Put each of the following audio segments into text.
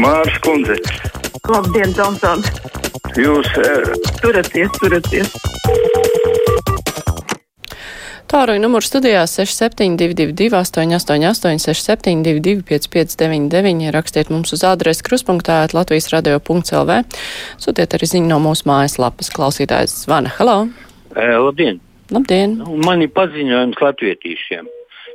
Mārs Kundze, Labdien, Džonsons! jūs eh, Turieties, turieties! Tāruņa numurs studijā 6722, 888, 672, 559, rakstiet mums uz adresi kruspunktā, Latvijas radio.lv. Sūtiet arī ziņu no mūsu mājaslapas. Klausītājs zvana. Halo! Eh, Labdien! Labdien! Nu, Man ir paziņojums latviešiem.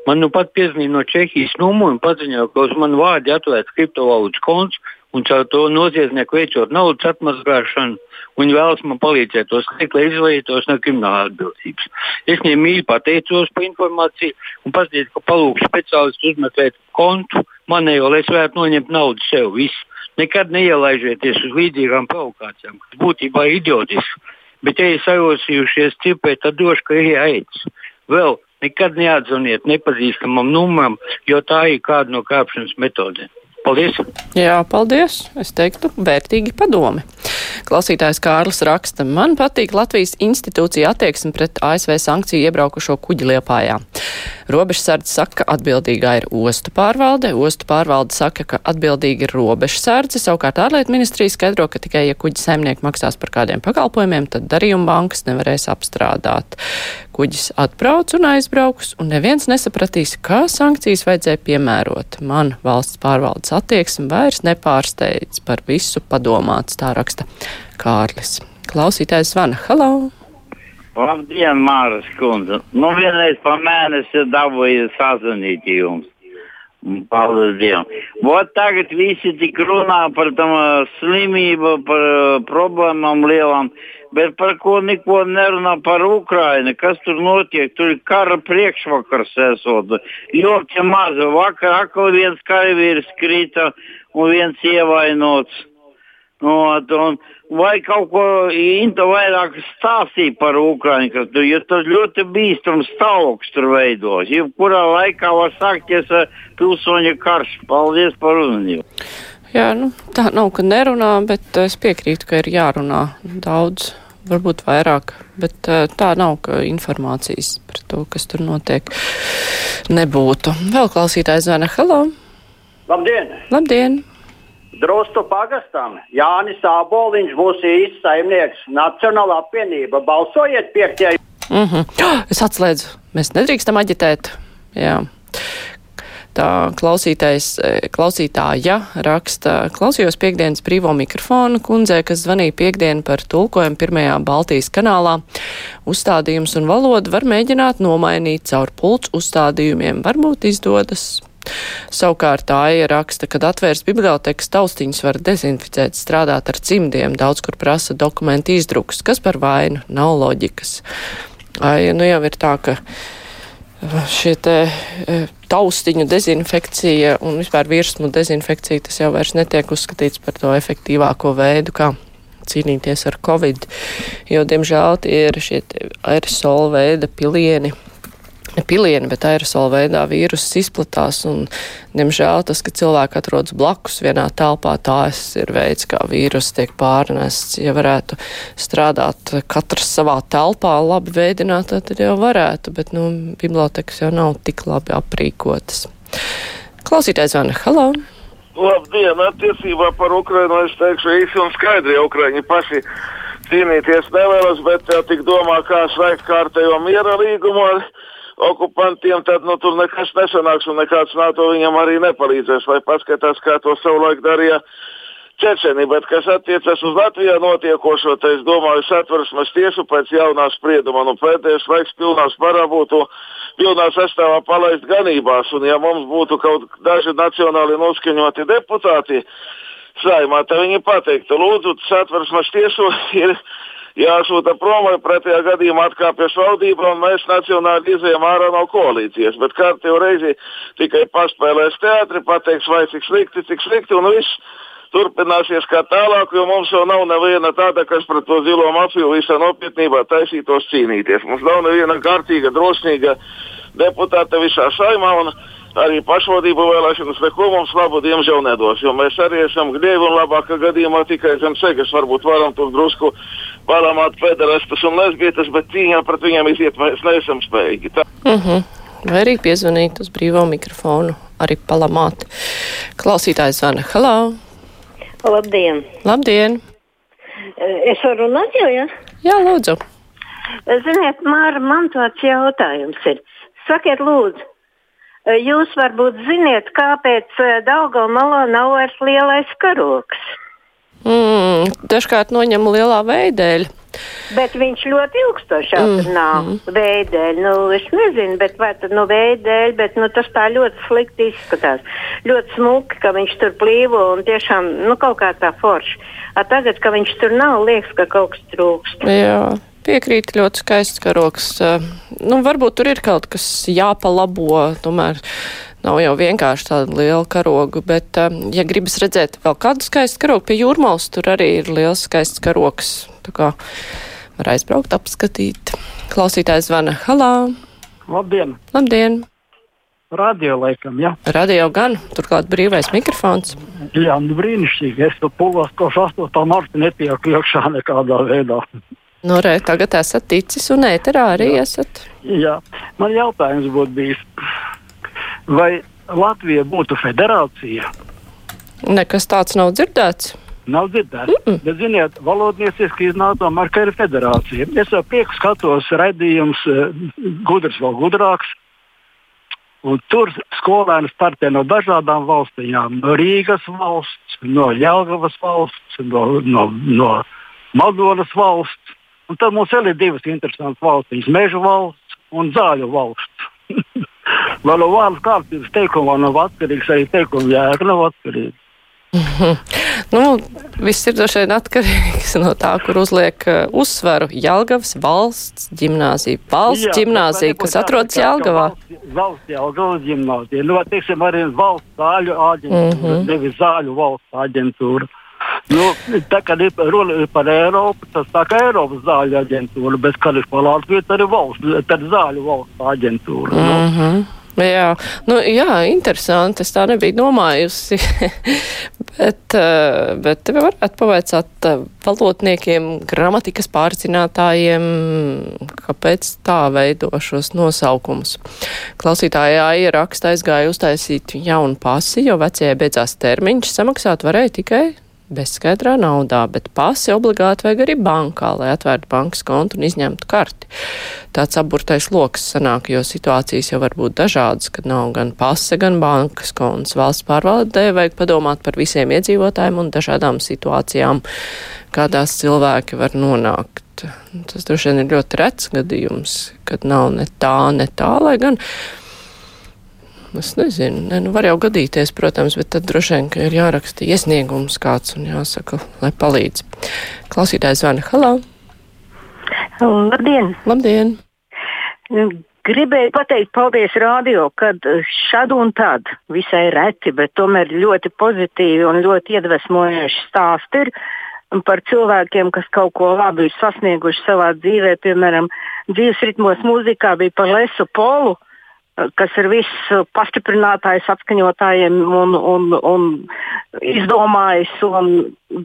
Man nu pat piezvanīja no Čehijas numuru un paziņoja, ka uz manu vārdu atvērts kriptovalūtas konts un caur to noziedznieku veicot naudas atmazgāšanu. Viņi vēlas man palīdzēt to slēgt, lai izvairītos no krimināla atbildības. Es viņiem mīļi pateicos par informāciju un paziņoju, ka palūgšu speciālistu uzmeklēt kontu manējo, lai es varētu noņemt naudu sev. Viss. Nekad neielaižieties uz līdzīgām provokācijām, kas būtībā ir idiotiski. Bet, ja ir sarosījušies cipēt, tad droši, ka ir aids. Vēl nekad neatzvaniet nepazīstamam numuram, jo tā ir kāda no krāpšanas metodēm. Paldies! Jā, paldies! Es teiktu, vērtīgi padomi. Klausītājs Kārlis raksta, man patīk Latvijas institūcija attieksme pret ASV sankciju iebraukušo kuģi Liepājā. Robežsardze saka, ka atbildīgā ir ostu pārvalde, ostu pārvalde saka, ka atbildīga ir robežsardze, savukārt ārlietu ministrija skaidro, ka tikai, ja kuģi saimnieki maksās par kādiem pakalpojumiem, tad darījuma bankas nevarēs apstrādāt. Kuģis atbrauc un aizbrauks, un neviens nesapratīs, kā sankcijas vajadzēja piemērot. Man valsts pārvaldes attieksme vairs nepārsteidz par visu padomāts, tā raksta Kārlis. Klausītājs zvana. Halo! Labdien, Māras kundze. Nu, vienreiz pa mēnesi dabūju sazvanīt jums. Paldies Dievam. Vot tagad visi tik runā par tam slimību, par problēmām lielām, bet par ko neko nerunā par Ukraini. Kas tur notiek? Tur ir kara priekšvakars esot. Ļoti maz. Vakar atkal viens karavīrs krita un viens ievainots. Nu, un, vai kaut ko Inta vairāk stāstīja par Ukraiņu, ka tur, jo tas ļoti bīstams stāvoklis tur veidos. Jebkurā laikā var sākties pilsoņa karš. Paldies par uzmanību. Jā, nu, tā nav, ka nerunā, bet es piekrītu, ka ir jārunā daudz, varbūt vairāk, bet eh, tā nav, ka informācijas par to, kas tur notiek, nebūtu. Vēl klausītājs zvana. Halo! Labdien! Labdien! Drustu pagastam Jānis Āboliņš būs īsts saimnieks. Nacionāla apvienība. Balsojiet 5. Mm -hmm. Es atslēdzu, mēs nedrīkstam aģitēt. Jā. Tā klausītājs, klausītāja raksta, klausījos piekdienas brīvo mikrofonu kundzē, kas zvanīja piekdienu par tulkojumu pirmajā Baltijas kanālā. Uzstādījums un valodu var mēģināt nomainīt caur pults uzstādījumiem. Varbūt izdodas. Savukārt tā ieraksta, kad atvērs bibliotekas taustiņus var dezinficēt, strādāt ar cimdiem, daudz kur prasa dokumentu izdrukus, kas par vainu, nav loģikas. Ai, nu jau ir tā, ka šie te e, taustiņu dezinfekcija un vispār virsmu dezinfekcija, tas jau vairs netiek uzskatīts par to efektīvāko veidu, kā cīnīties ar covid, jo, diemžēl, tie ir šie aerosola veida pilieni, ne pilieni, bet aerosola veidā vīruss izplatās. Un, diemžēl tas, ka cilvēki atrodas blakus vienā telpā, tās ir veids, kā vīruss tiek pārnests. Ja varētu strādāt katrs savā telpā, labi veidinātā, tad jau varētu, bet nu, bibliotekas jau nav tik labi aprīkotas. Klausītājs Vana, halo! Labdien, attiecībā par Ukrainu es teikšu īsi un skaidri, ja Ukraiņi paši cīnīties nevēlas, bet jau tik domā, kā slēgt kārtējo miera līgumu ar okupantiem, tad nu, tur nekas nesanāks un nekāds NATO viņam arī nepalīdzēs, lai paskatās, kā to savulaik darīja Čečeni, bet kas attiecas uz Latvijā notiekošo, tad es domāju, satversmes tiesu pēc jaunā sprieduma, nu pēdējais laiks pilnā sparā būtu pilnā sastāvā palaist ganībās, un ja mums būtu kaut daži nacionāli noskaņoti deputāti saimā, tad viņi pateiktu, lūdzu, satversmes tiesu ir jāsūta prom, vai pretējā gadījumā atkāpjas valdība un mēs nacionāli izējām ārā no koalīcijas. Bet kārtīgi reizi tikai paspēlēs teātri, pateiks, vai cik slikti, cik slikti un viss turpināsies kā tālāk, jo mums jau nav neviena tāda, kas pret to zilo mafiju visā nopietnībā taisītos cīnīties. Mums nav neviena kārtīga, drosmīga deputāta visā saimā. Un, arī pašvaldību vēlēšanas neko mums labu diemžēl nedos, jo mēs arī esam gļēvi un labākā gadījumā tikai zem segas varbūt varam tur drusku palamāt pederastus un lesbietas, bet cīņā pret viņiem iziet mēs neesam spējīgi. Tā. Uh -huh. Vai arī piezvanīt uz brīvo mikrofonu, arī palamāt. Klausītājs zvana. Halo! Labdien! Labdien! Es varu runāt jau, ja? Jā, lūdzu! Ziniet, Māra, man tāds jautājums ir. Sakiet, lūdzu, jūs varbūt ziniet, kāpēc Daugamalā nav vairs lielais karoks? Mm, dažkārt noņem lielā veidēļa. Bet viņš ļoti ilgstoši atrunā mm, mm. veidēļ. Nu, es nezinu, bet vai tad nu veidēļ, bet nu, tas tā ļoti slikti izskatās. Ļoti smuki, ka viņš tur plīvo un tiešām nu, kaut kā tā forši. A tagad, ka viņš tur nav, liekas, ka kaut kas trūkst. Jā. Piekrīt, ļoti skaists karoks. Nu, varbūt tur ir kaut kas jāpalabo, tomēr nav jau vienkārši tāda liela karoga, bet, ja gribas redzēt vēl kādu skaistu karogu pie jūrmals, tur arī ir liels skaists karoks. Tā kā var aizbraukt, apskatīt. Klausītājs zvana. Halā! Labdien! Labdien! Radio laikam, jā. Ja? Radio gan, turklāt brīvais mikrofons. Jā, nu brīnišķīgi. Es tur pulvās košu 8. marta netieku iekšā nekādā veidā. Nu, re, tagad esat ticis un ēterā arī jā. esat. Jā, man jautājums būtu bijis, vai Latvija būtu federācija? Nekas tāds nav dzirdēts. Nav dzirdēts. Mm -mm. Bet, ziniet, valodnieciski iznāk tomēr, ka ir federācija. Es jau prieku skatos redzījums, gudrs vēl gudrāks. Un tur skolēni startē no dažādām valstīm. No Rīgas valsts, no Jālgavas valsts, no, no, no Madonas valsts. Un tad mums vēl ir divas interesantas valstis - Meža valsts un Zāļu valsts. Vēl no vārdu kārtības teikumā nav atkarīgs arī teikuma jēga nav atkarīga. nu, viss ir droši vien atkarīgs no tā, kur uzliek uh, uzsvaru. Jelgavas valsts ģimnāzija, valsts Jā, ģimnāzija, kas atrodas Jelgavā. Valsts, valsts Jelgavas ģimnāzija. Nu, teiksim, arī valsts zāļu aģentūra, mm -hmm. nevis zāļu valsts aģentūra. Nu, tā kā ir runa par Eiropu, tas tā kā Eiropas zāļu aģentūra, bet, kad ir par Latviju, tad ir valsts, tad zāļu valsts aģentūra. Mm -hmm. nu. Jā, nu, jā, interesanti. Es tā nebiju domājusi. bet, eh, bet te varētu pavaicāt eh, valodniekiem, gramatikas pārcinātājiem, kāpēc tā veido šos nosaukumus. Klausītājā ieraksta aizgāja uztaisīt jaunu pasi, jo vecie beidzās termiņš. Samaksāt varēja tikai bezskaidrā naudā, bet pasi obligāti vajag arī bankā, lai atvērtu bankas kontu un izņemtu karti. Tāds aburtais lokus sanāk, jo situācijas jau var būt dažādas, kad nav gan pase, gan bankas konts. Valsts pārvaldē vajag padomāt par visiem iedzīvotājiem un dažādām situācijām, kādās cilvēki var nonākt. Tas droši vien ir ļoti rets gadījums, kad nav ne tā, ne tā, lai gan Es nezinu, ne, nu var jau gadīties, protams, bet tad droši vien, ka ir jāraksta iesniegums kāds un jāsaka, lai palīdz. Klausītājs zvana. Halo! Labdien! Labdien! Gribēju pateikt paldies radio, kad šad un tad visai reti, bet tomēr ļoti pozitīvi un ļoti iedvesmojoši stāsti ir par cilvēkiem, kas kaut ko labi ir sasnieguši savā dzīvē. Piemēram, dzīves ritmos mūzikā bija par Lesu Polu kas ir viss pastiprinātājs apskaņotājiem un, un, un izdomājis un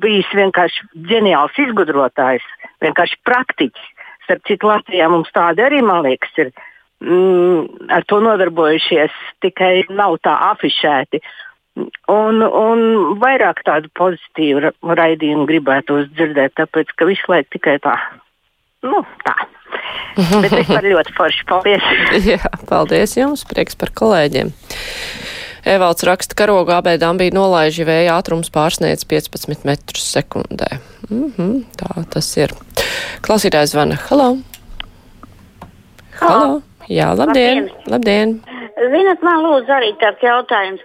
bijis vienkārši ģeniāls izgudrotājs, vienkārši praktiķis. Starp citu, Latvijā mums tādi arī, man liekas, ir mm, ar to nodarbojušies, tikai nav tā afišēti. Un, un vairāk tādu pozitīvu raidījumu gribētu dzirdēt, tāpēc ka visu laiku tikai tā, nu, tā. Bet vispār ļoti forši. Paldies! Jā, paldies jums! Prieks par kolēģiem! Evalds raksta, ka karoga abēdām bija nolaiži vēja ātrums pārsniedz 15 metrus sekundē. Mm -hmm, tā tas ir. Klausītājs zvana. Halo! Halo! Jā, labdien! Labdien! labdien. Ziniet, man lūdzu arī tāds jautājums.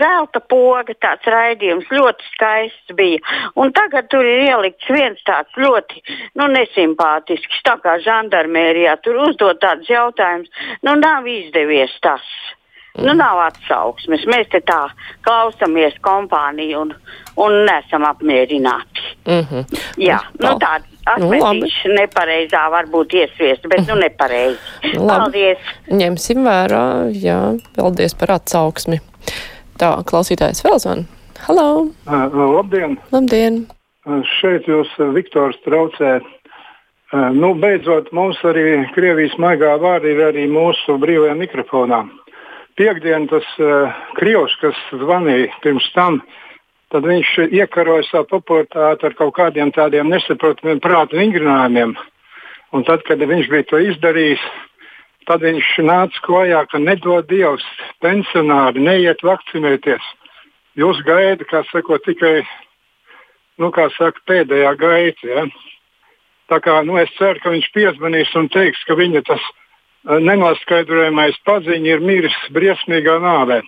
Zelta poga, tāds raidījums, ļoti skaists bija. Un tagad tur ir ielikts viens tāds ļoti nu, nesimpātisks, tā kā žandarmērijā. Tur uzdod tādus jautājumus. Nu, nav izdevies tas. Nu, nav atsauksmes. Mēs te tā klausāmies kompāniju un, un nesam apmierināti. Mm -hmm. Jā, nu, tāda atmetīša nu, nepareizā varbūt iesviest, bet nu nepareizi. Nu, paldies! Ņemsim vērā, jā, paldies par atsauksmi. Tā, klausītājs vēl zvan. Halo! Uh, labdien! Labdien! Uh, šeit jūs, Viktors, traucē. Uh, nu, beidzot, mums arī Krievijas maigā vārdi ir arī mūsu brīvajā mikrofonā. Piekdien tas uh, krievs, kas zvanīja pirms tam, tad viņš iekaroja savu popularitāti ar kaut kādiem tādiem nesaprotamiem prātu vingrinājumiem. Un tad, kad viņš bija to izdarījis, tad viņš nāca klajā, ka nedod Dievs pensionāri neiet vakcinēties. Jūs gaida, kā saka, tikai nu, kā saka, pēdējā gaita. Ja? Tā kā, nu, es ceru, ka viņš piezvanīs un teiks, ka viņa tas uh, nenoskaidrojamais paziņa ir miris briesmīgā nāvē.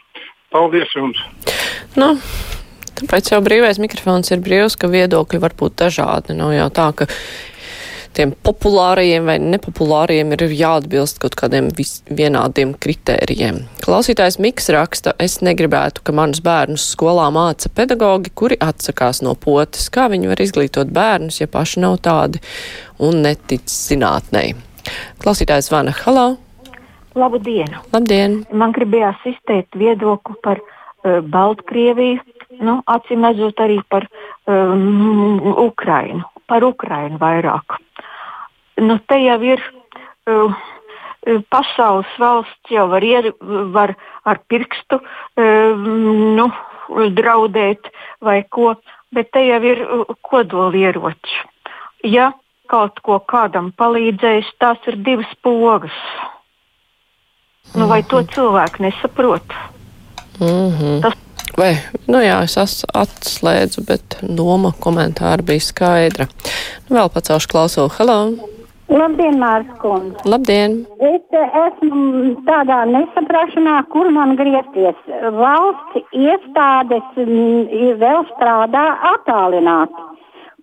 Paldies jums! Nu. Tāpēc jau brīvais mikrofons ir brīvs, ka viedokļi var būt dažādi. Nav jau tā, ka tiem populārajiem vai nepopulārajiem ir jāatbilst kaut kādiem vienādiem kritērijiem. Klausītājs Miks raksta, es negribētu, ka manus bērnus skolā māca pedagogi, kuri atsakās no potes. Kā viņi var izglītot bērnus, ja paši nav tādi un netic zinātnei? Klausītājs Vana, halo! Labu dienu! Labdien! Man gribējās izteikt viedokli par uh, Baltkrieviju, nu, acīm redzot arī par um, Ukrainu, par Ukrainu vairāk nu, te jau ir. Uh, pasaules valsts jau var, ier, var ar pirkstu uh, nu, draudēt vai ko, bet te jau ir kodolieroči. Ja kaut ko kādam palīdzējis, tās ir divas pogas. Nu, vai to cilvēku nesaprot? Mm -hmm. Tas Vai, nu jā, es atslēdzu, bet doma komentāra bija skaidra. Nu, vēl pacelšu klausulu. Hello! Labdien, Mārcis Kundze. Labdien. Es esmu tādā nesaprašanā, kur man griezties. Valsts iestādes vēl strādā attālināti,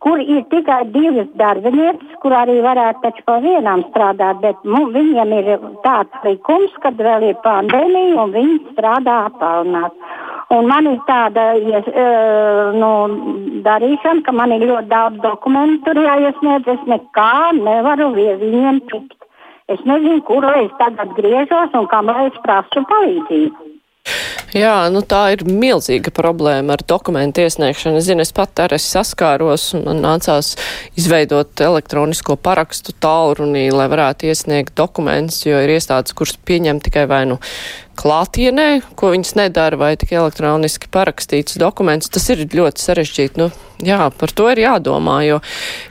kur ir tikai divas darbinieces, kur arī varētu taču pa vienām strādāt, bet nu, viņiem ir tāds likums, kad vēl ir pandēmija un viņi strādā attālināti. Un man ir tāda ies, uh, nu, darīšana, ka man ir ļoti daudz dokumentu tur jāiesniedz. Es nekā nevaru viņiem tikt. Es nezinu, kur es tagad griežos un kam es prasu palīdzību. Jā, nu tā ir milzīga problēma ar dokumentu iesniegšanu. Es zinu, es pat ar es saskāros un man nācās izveidot elektronisko parakstu tālrunī, lai varētu iesniegt dokumentus, jo ir iestādes, kuras pieņem tikai vai nu klātienē, ko viņas nedara, vai tikai elektroniski parakstīts dokuments. Tas ir ļoti sarežģīti. Nu, jā, par to ir jādomā, jo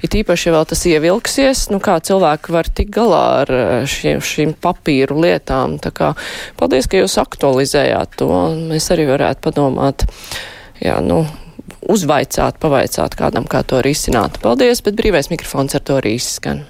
it īpaši, ja vēl tas ievilksies, nu kā cilvēki var tik galā ar eh, šiem, šīm papīru lietām. Tā kā paldies, ka jūs aktualizējāt to, mēs arī varētu padomāt, jā, nu, uzvaicāt, pavaicāt kādam, kā to risināt. Paldies, bet brīvais mikrofons ar to arī izskan.